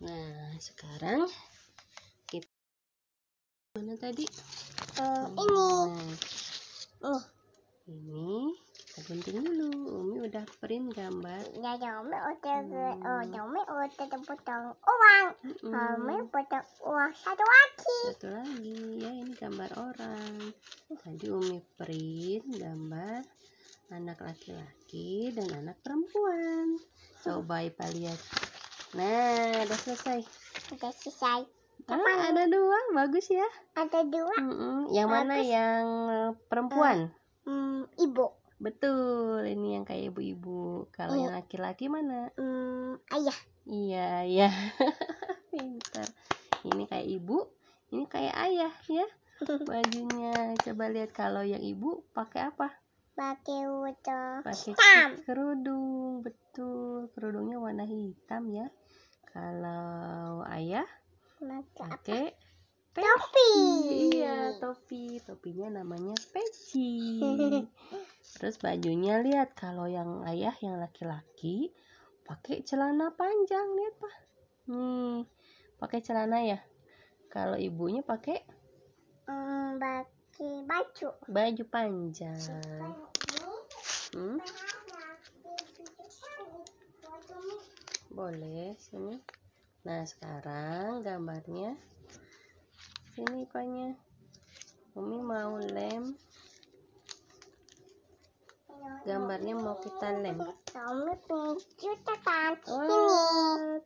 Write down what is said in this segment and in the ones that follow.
Nah, sekarang kita mana tadi? Eh, ini. Nah, Nih. ini kita gunting dulu. Umi udah print gambar. Ya, Umi udah oh, Umi udah potong uang. Mm-mm. Umi potong uang satu lagi. Satu lagi ya, ini gambar orang. Tadi Umi print gambar anak laki-laki dan anak perempuan. Coba Ipa lihat. Nah, udah selesai. Udah selesai. Ah, ada dua, bagus ya. Ada dua. Mm-mm. Yang mana Bagus. yang perempuan? Hmm, ibu. Betul, ini yang kayak ibu-ibu. Kalau Iya. yang laki-laki mana? Hmm, ayah. Iya, iya. Pintar. Ini kayak ibu, ini kayak ayah ya. Bajunya. Coba lihat kalau yang ibu pakai apa? Pakai foto Pakai kerudung. Betul, kerudungnya warna hitam ya. Kalau ayah Pakai pakai Topi. Iya, topi. Topinya namanya peci. Terus bajunya lihat kalau yang ayah yang laki-laki pakai celana panjang lihat pak. Nih, pakai celana ya. Kalau ibunya pakai Hmm, pakai baju. baju panjang. Hmm, boleh sini. Nah, sekarang gambarnya sini panya. Umi mau lem. Gambarnya mau kita lem. Umi kejutan. Ini.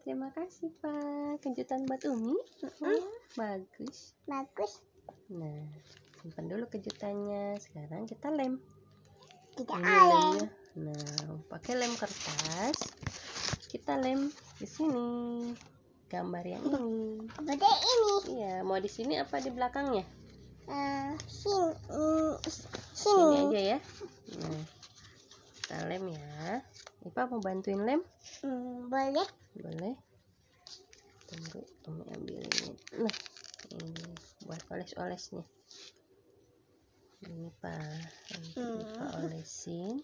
Terima kasih Pak. Kejutan buat Umi. Oh, bagus. Bagus. Nah, simpan dulu kejutannya. Sekarang kita lem. Ada. lemnya. Nah, pakai lem kertas. Kita lem di sini. Gambar yang ini. Seperti ini. Iya, mau di sini apa di belakangnya? Eh, sini. Hmm, Sini aja ya. Nah, kita lem ya. Ipa mau bantuin lem? Hmm, boleh. boleh tunggu Umi ambil ini nah ini buat oles-olesnya ini pak nanti Hmm. Ipa olesin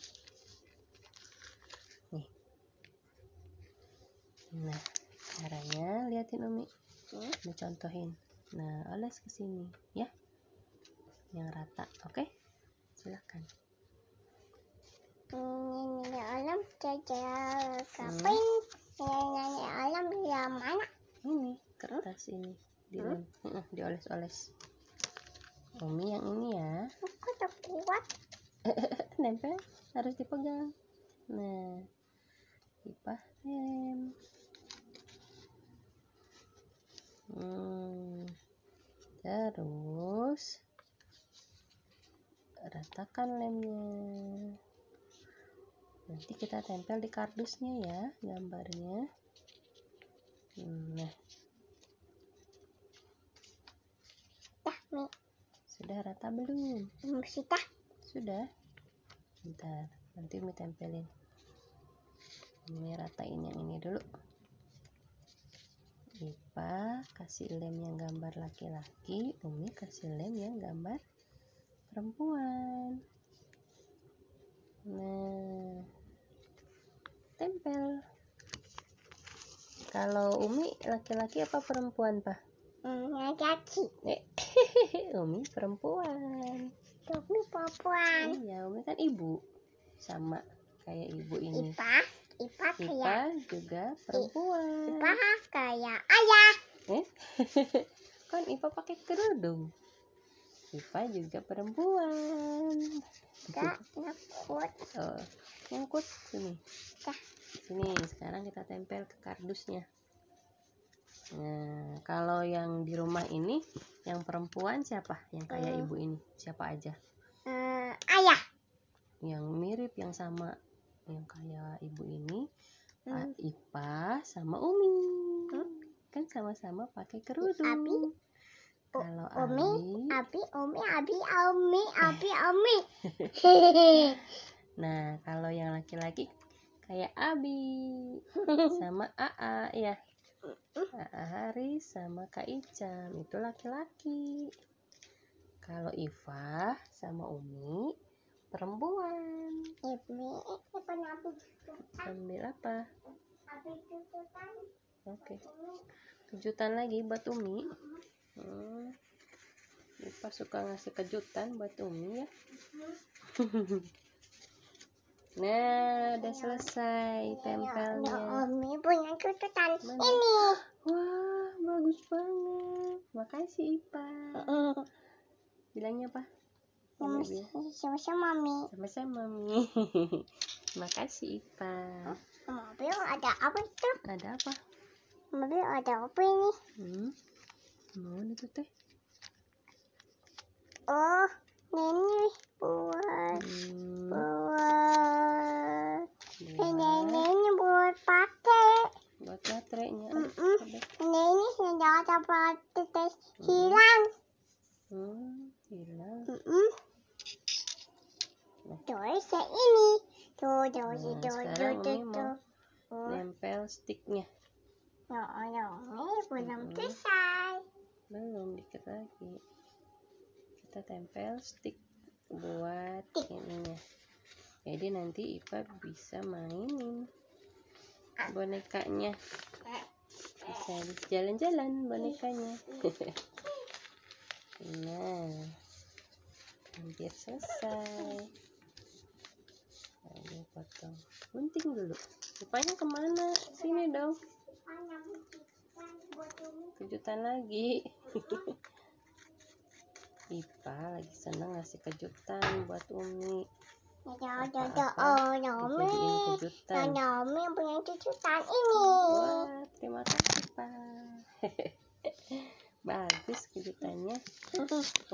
nah caranya liatin Umi? Hmm. Umi contohin. Nah oles ke sini ya. Yang rata oke? Silakan. Ini alam jajar kapan? Ini alam yang mana? ini kertas ini dilem Heeh, dioles-oles. Umi yang ini ya. Aku tak kuat. nempel harus dipegang. Nah pipa lem terus ratakan lemnya nanti kita tempel di kardusnya ya gambarnya nah sudah rata belum Hmm, Sudah. Sudah. Bentar, nanti Umi tempelin. Umi ratain yang ini dulu. Ipa kasih lem yang gambar laki-laki, Umi kasih lem yang gambar perempuan. Nah, tempel. Kalau Umi laki-laki apa perempuan, Pak? Kaki. Eh, Umi perempuan. Tapi perempuan. Iya, Umi kan ibu. Sama kayak ibu ini. Ipa. Ipa kayak. Ipa juga perempuan. Ipa kayak ayah. Eh? kan Ipa pakai kerudung. Ipa juga perempuan. Gak nakut. Oh, nyangkut sini. Dah. Sini, sekarang kita tempel ke kardusnya. Nah, kalau yang di rumah ini, yang perempuan siapa? Yang kayak Hmm. ibu ini, siapa aja? Eh, ayah. Yang mirip, yang sama, yang kayak ibu ini, Hmm. Ipa sama Umi. Hmm. Kan sama-sama pakai kerudung. Abi. Kalau Umi, Abi, Umi, Abi, Umi, Abi, Umi. nah kalau yang laki-laki kayak Abi sama Aa ya. Aa Haris sama Kak Icam itu laki-laki. Kalau Iva sama Umi perempuan. Tutupan. Ambil apa? Oke kejutan lagi buat Umi hmm. Ipa suka ngasih kejutan buat Umi ya nah udah selesai tempelnya Umi punya kejutan Mana? ini. wah bagus banget makasih Ipa bilangnya apa Sama-sama Mami. sama-sama Mami makasih Ipa Mobil ada apa itu? ada apa Mobil ada apa ini? hmm mau itu teh Oh, ini buat hmm, buat ini buat, ini buat pakai. buat baterainya. Ada. Ini ini senjata pakai tes hilang. hmm hilang Mm-mm. Terus yang ini. Tuh, tuh, Nah, tuh, tuh, tuh, tuh. Nempel sticknya. No, no, ini belum selesai. belum dikit lagi. Kita tempel stick buat ininya. Jadi nanti Ipa bisa mainin bonekanya. Bisa jalan-jalan bonekanya. Nah hampir selesai Ayo potong gunting dulu. Ipanya ke mana? Sini dong. Kejutan lagi. Ipa lagi seneng ngasih kejutan buat Umi. Apa-apa? oh, dijadiin kejutan. Nomi punya kejutan ini. wah terima kasih Pak bagus kejutannya.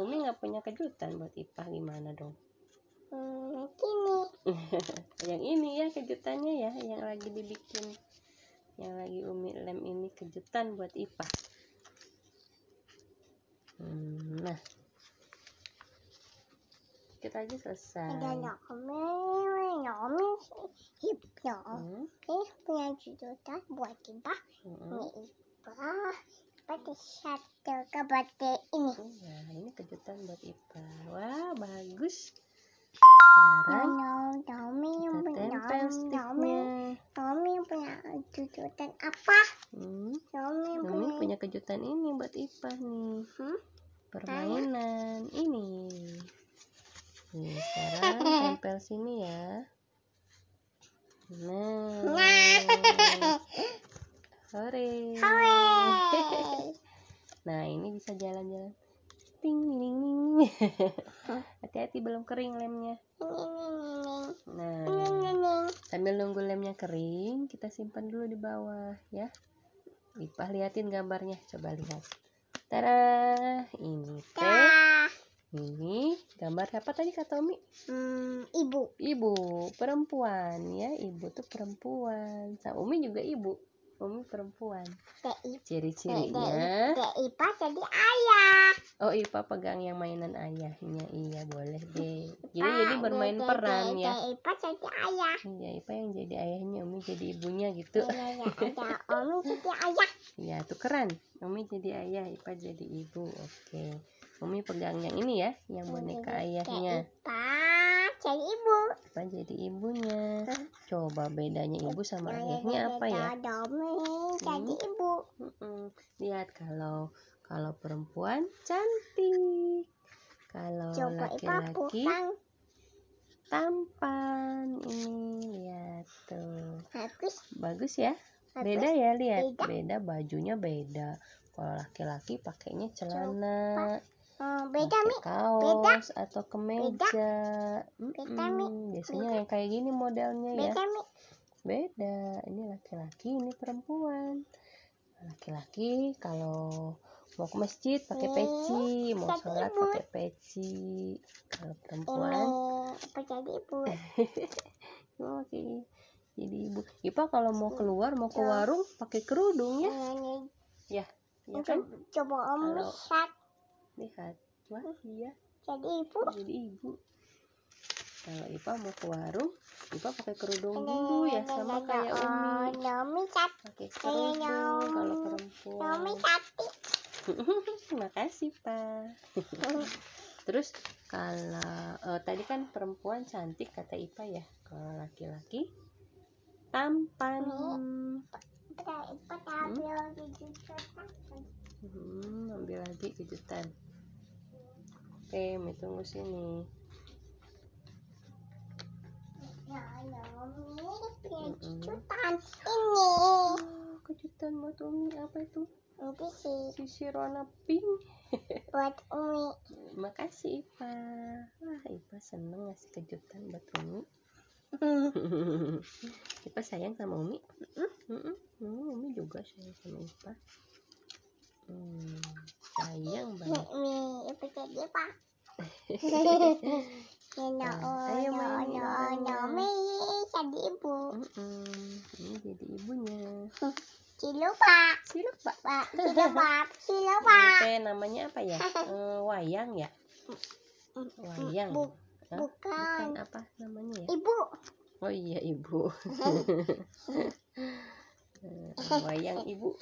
Umi nggak punya kejutan buat Ipa. Gimana dong Hmm, gini. yang ini ya kejutannya ya yang lagi dibikin yang lagi Umi lem ini kejutan buat Ipa Hmm, nah kita aja selesai Ada Nomi, Nomi. Hip, Nomi. Hmm, punya kejutan buat Ipa. hmm. Ini Ipa. Pakai satu ke ini. Iya, ini kejutan buat Ipa. Wah, bagus. Sekarang kita punya tempel sticknya. Yang punya kejutan apa? Hmm, punya. punya kejutan ini buat Ipa nih. Hmm? Permainan ini. Nih, sekarang tempel sini ya. Nah. Hore. Hooray! Nah, ini bisa jalan-jalan. Ting ting ting. Hati-hati belum kering lemnya. Nah, sambil nunggu lemnya kering, kita simpan dulu di bawah ya. Ipah liatin gambarnya, coba lihat. Tada, ini teh. Ini gambar apa tadi kata Umi? Hmm, ibu. Ibu, perempuan ya. Ibu tuh perempuan. Sama Umi juga ibu. Umi perempuan. Ciri-cirinya. Ipa jadi ayah. Oh, Ipa pegang yang mainan ayahnya. Iya, boleh deh. Jadi Ah, jadi bermain Dek- peran ya. Ipa jadi ayah. Iya, Ipa yang jadi ayahnya, Umi jadi ibunya gitu. Ya, ya. Om jadi ayah. Iya, tukeran. Umi jadi ayah, Ipa jadi ibu. Oke. Umi pegang yang ini ya, yang boneka ayahnya. Ipa jadi ibu. Ipa jadi ibunya. Coba bedanya ibu sama Ya, ya, ayahnya ya, apa ya? Domi jadi ibu. Lihat kalau kalau perempuan cantik. Kalau Coba laki-laki tampan. Ini lihat tuh. Bagus. Bagus ya? Bagus. Beda ya lihat. Beda. Beda bajunya beda. Kalau laki-laki pakainya celana, Oh, beda Mi. kaos atau kemeja. Beda, Mm-mm. Biasanya yang kayak gini modelnya ya. Beda Mi. Beda. Ini laki-laki, ini perempuan. Laki-laki kalau mau ke masjid pakai Ini peci, mau sholat pakai peci. Kalau perempuan apa jadi ibu? oh, oke. Jadi ibu. Ipa kalau mau keluar mau ke Ya. warung pakai kerudung ya. Ini Ya, ya kan? coba, coba Om Kalau- lihat. Wah, iya. jadi ibu. Jadi ibu. Kalau Ipa mau ke warung, Ipa pakai kerudung dulu ya sama kayak oh, Umi. Nomi cat, Pakai kerudung kalau perempuan. cantik. Makasih, Pak. Terus kalau eh, tadi kan perempuan cantik kata Ipa ya. Kalau laki-laki tampan. Pada ambil kejutan. Hmm, ambil lagi kejutan. Oke, Mi tunggu sini. Ya, kejutan. Ini. Kejutan buat Umi apa itu? Ini sih Sisir warna pink. buat Umi. Makasih Ipa. Wah, Ipa seneng ngasih kejutan buat Umi. Ipa sayang sama Umi. Mm-mm. Hmm, Umi juga sayang sama Ipa. Hmm, sayang banget. Jadi pak? No, ayo main, no, no, jadi ibu. Ini jadi ibunya. Silo pak, Siluk Pak. silo pak. Oke, namanya apa ya? Eh, wayang ya? Wayang. Bu- bukan. apa namanya ya? Ibu, Oh iya ibu. Eh, wayang ibu,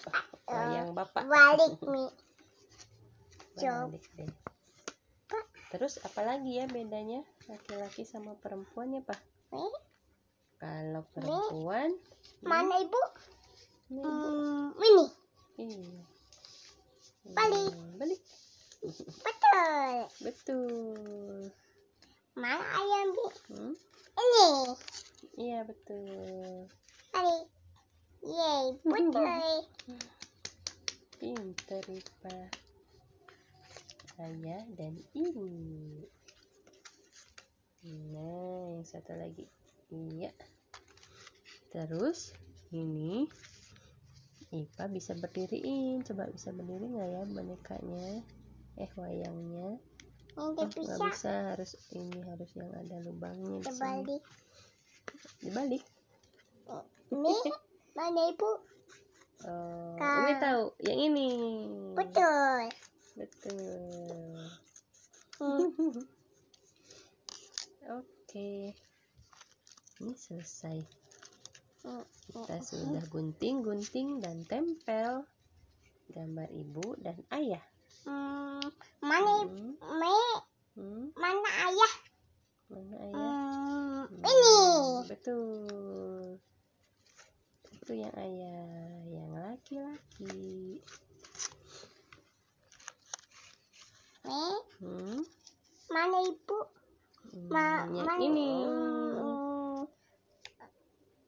wayang bapak. balik Mi. Deh. Terus apalagi ya bedanya laki-laki sama perempuan ya pak? Kalau perempuan, mana ibu? ini ibu. Hmm, ini, Iya. Balik. Hmm, Balik. betul. Betul. Mana ayam Mi? Hmm? Ini, Iya betul. balik. Yeay, betul. Pinter Ipa. Ayah dan ibu. Nah, yang satu lagi. Iya. Terus ini Ipa bisa berdiriin. Coba bisa berdiri nggak ya bonekanya? Eh wayangnya. Ini Oh, nggak bisa bisa. Harus ini harus yang ada lubangnya di sini. terbalik. Dibalik. Mi, mana ibu? Oh, Kak. Umi tahu yang ini. Betul. Betul. Hmm. Oke. Ini selesai. Kita sudah gunting-gunting dan tempel gambar ibu dan ayah. Hmm, mana ibu? Hmm, Mi, hmm, mana ayah? mana ayah? Hmm, Hmm, ini. Betul. Itu yang ayah, yang laki-laki. Mi, Hmm, mana ibu? Hmm, Ma, yang mana? ini. Hmm,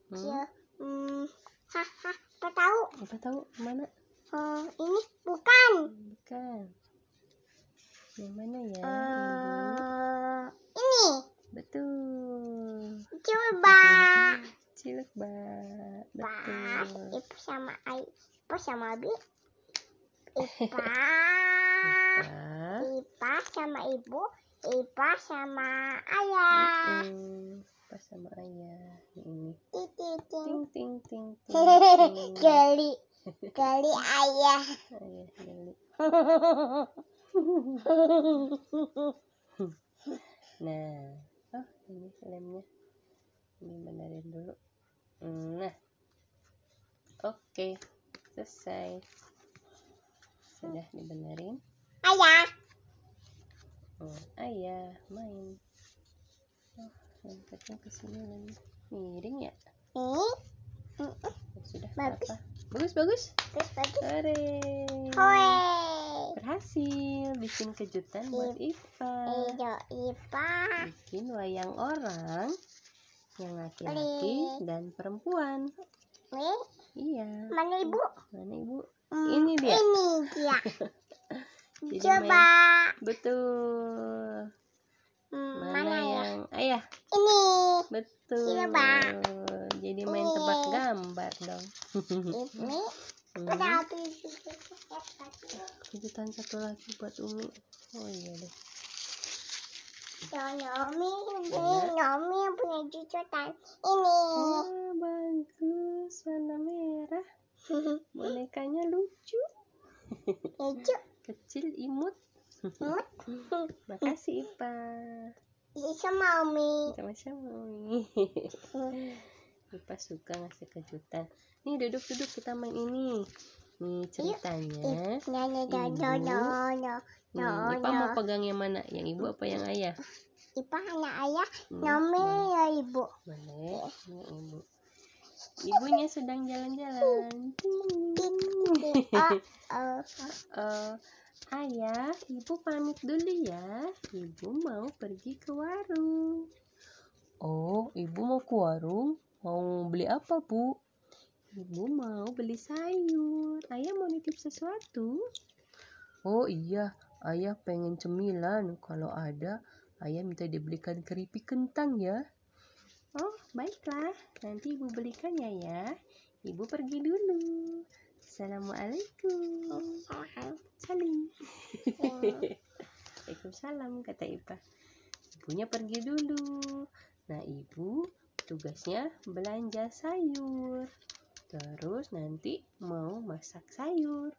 Hmm, ya, hmm, haha, apa tahu? apa tahu mana? Hmm, ini bukan. Bukan. Yang mana ya? Hmm, ini. Betul. Coba. Ciluk ba. Betul. ibu sama ayah. Ibu sama abi. Ipa. Ipa sama ibu. Ipa sama ayah. Pas sama ayah. Ini. Titik. Ting ting ting ting. ting. Gali. Gali ayah. Ayah Lili. Nah, oh ini lemnya. Ini benerin dulu. Nah, oke, selesai. Sudah dibenerin. Ayah. Oh, ayah main. Oh, lempetnya ke sini lagi. Miring ya? Ini. Oh, sudah Bagus. apa? Bagus bagus. Hore. Hoi. Berhasil bikin kejutan buat Ipa. Ijo Ipa. Bikin wayang orang yang laki-laki dan perempuan. Iya. mana ibu? Mana ibu? Hmm, Ini dia. Ini dia. Coba. Betul. Hmm, Mana, mana ya? yang ayah? Ini. Betul. Coba. Jadi main Ini. tebak gambar dong. Ini. Hmm. Pada habis. Kejutan satu lagi buat Umi. Oh iya deh. Nomi? Nomi yang punya kejutan. Ini. Wah, bagus. Warna merah. Bonekanya lucu. Hijau. Kecil imut. Makasih Ipa. Sama Umi. Sama-sama Umi. Ipa suka ngasih kejutan. Nih duduk-duduk kita main ini. Nih ceritanya. Ibu. Ipa mau pegang yang mana? Yang ibu apa yang ayah? Ipa anak ayah. Hmm, Nomi boleh. ya ibu. Boleh. Ini ibu. Ibunya sedang jalan-jalan. Oh, oh. Ayah, ibu pamit dulu ya. Ibu mau pergi ke warung. Oh, ibu mau ke warung? Mau beli apa, Bu? Ibu mau beli sayur. Ayah mau nitip sesuatu? Oh iya, ayah pengen cemilan. Kalau ada, ayah minta dibelikan keripik kentang ya. Oh, baiklah. Nanti ibu belikan ya ya. Ibu pergi dulu. Assalamualaikum. Salim. Waalaikumsalam kata Ipa. Ibunya pergi dulu. Nah, ibu tugasnya belanja sayur. Terus nanti mau masak sayur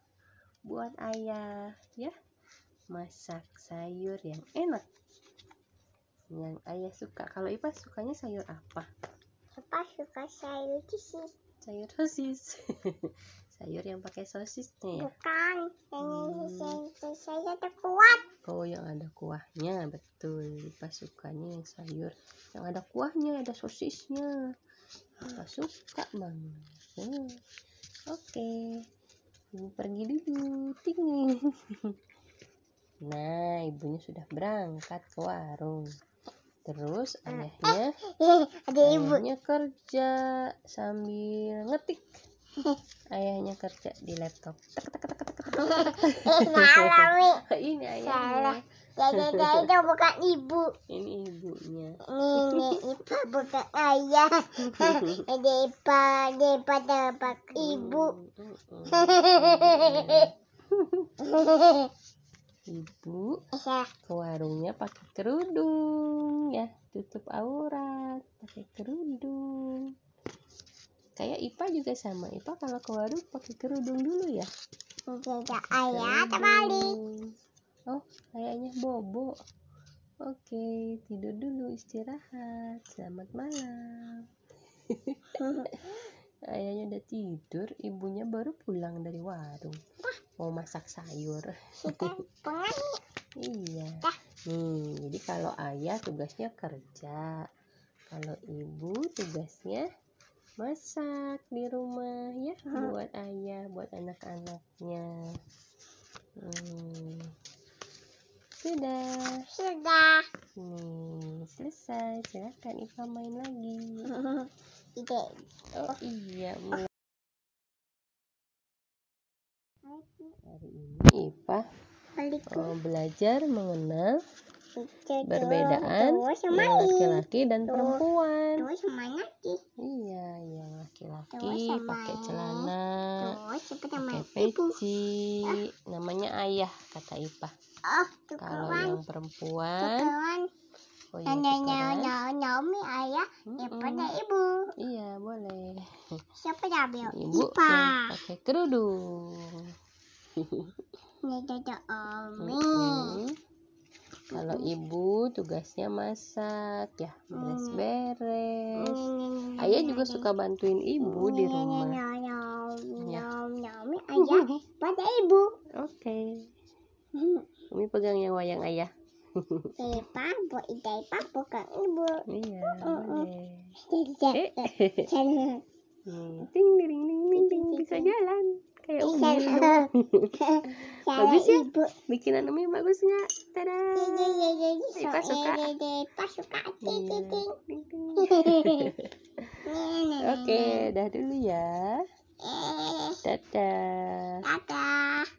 buat ayah ya. Masak sayur yang enak. Yang ayah suka. Kalau Ipa sukanya sayur apa? Apa suka sayur sih? Sayur sosis. sayur yang pakai sosisnya ya. Bukan. Hmm. Yang saya saya terkuat. Oh, yang ada kuahnya, betul. Ipa sukanya yang sayur yang ada kuahnya, ada sosisnya. Ipa suka banget. Hmm. Oke, ibu pergi dulu. Ting. Nah, ibunya sudah berangkat ke warung. Terus ayahnya, Eh, ada ibu. ayahnya kerja sambil ngetik. Ayahnya kerja di laptop. Tek, tek, tek, tek, salah. Ini Salah. ayahnya. Jadi, jadi itu bukan ibu. Ini ibunya. Ini Ipa bukan ayah. Ada Ipa, Ipa dapat ibu. Ibu Ya, ke warungnya pakai kerudung ya, tutup aurat, pakai kerudung. Kayak Ipa juga sama. Ipa kalau ke warung pakai kerudung dulu ya. tidak ayah terbalik. Oh, kayaknya bobo. Oke, tidur dulu istirahat. Selamat malam. Ayahnya udah tidur, ibunya baru pulang dari warung. Mau masak sayur. Iya. Nih, jadi kalau ayah tugasnya kerja. Kalau ibu tugasnya masak di rumah ya buat ayah, buat anak-anaknya. Hmm. Sudah. sudah. Nih, selesai. Silakan Ipa main lagi. Tidak. Oh iya, mulai hari ini Ipa Balik oh, belajar mengenal Terus yang main. laki-laki dan perempuan. Lagi. Iya, yang laki-laki pakai celana, pakai peci, namanya ayah kata Ipa. Oh, Kalau yang perempuan, oh iya tukeran. nyonya nyomi ayah. Daripada ibu. Iya boleh. Siapa yang ambil? Ibu Ipa. yang pakai kerudung. Ini ada Omi. Kalau ibu tugasnya masak ya, beres-beres. Ayah juga suka bantuin ibu di rumah. Ya. Ayah pada ibu. Oke. Umi pegang yang wayang ayah. Ipa, bu ida ipa bukan ibu. Iya. Eh. Ting ding ding ding ding bisa jalan kayak Umi dulu. Bagus ya? Ibu. Bikinan Umi bagus nggak? Tada. Ipa suka. Ipa suka. Ting, Iya. ting, ting. Ding, ding. Oke, dah dulu ya. Eh, Dadah. Dadah.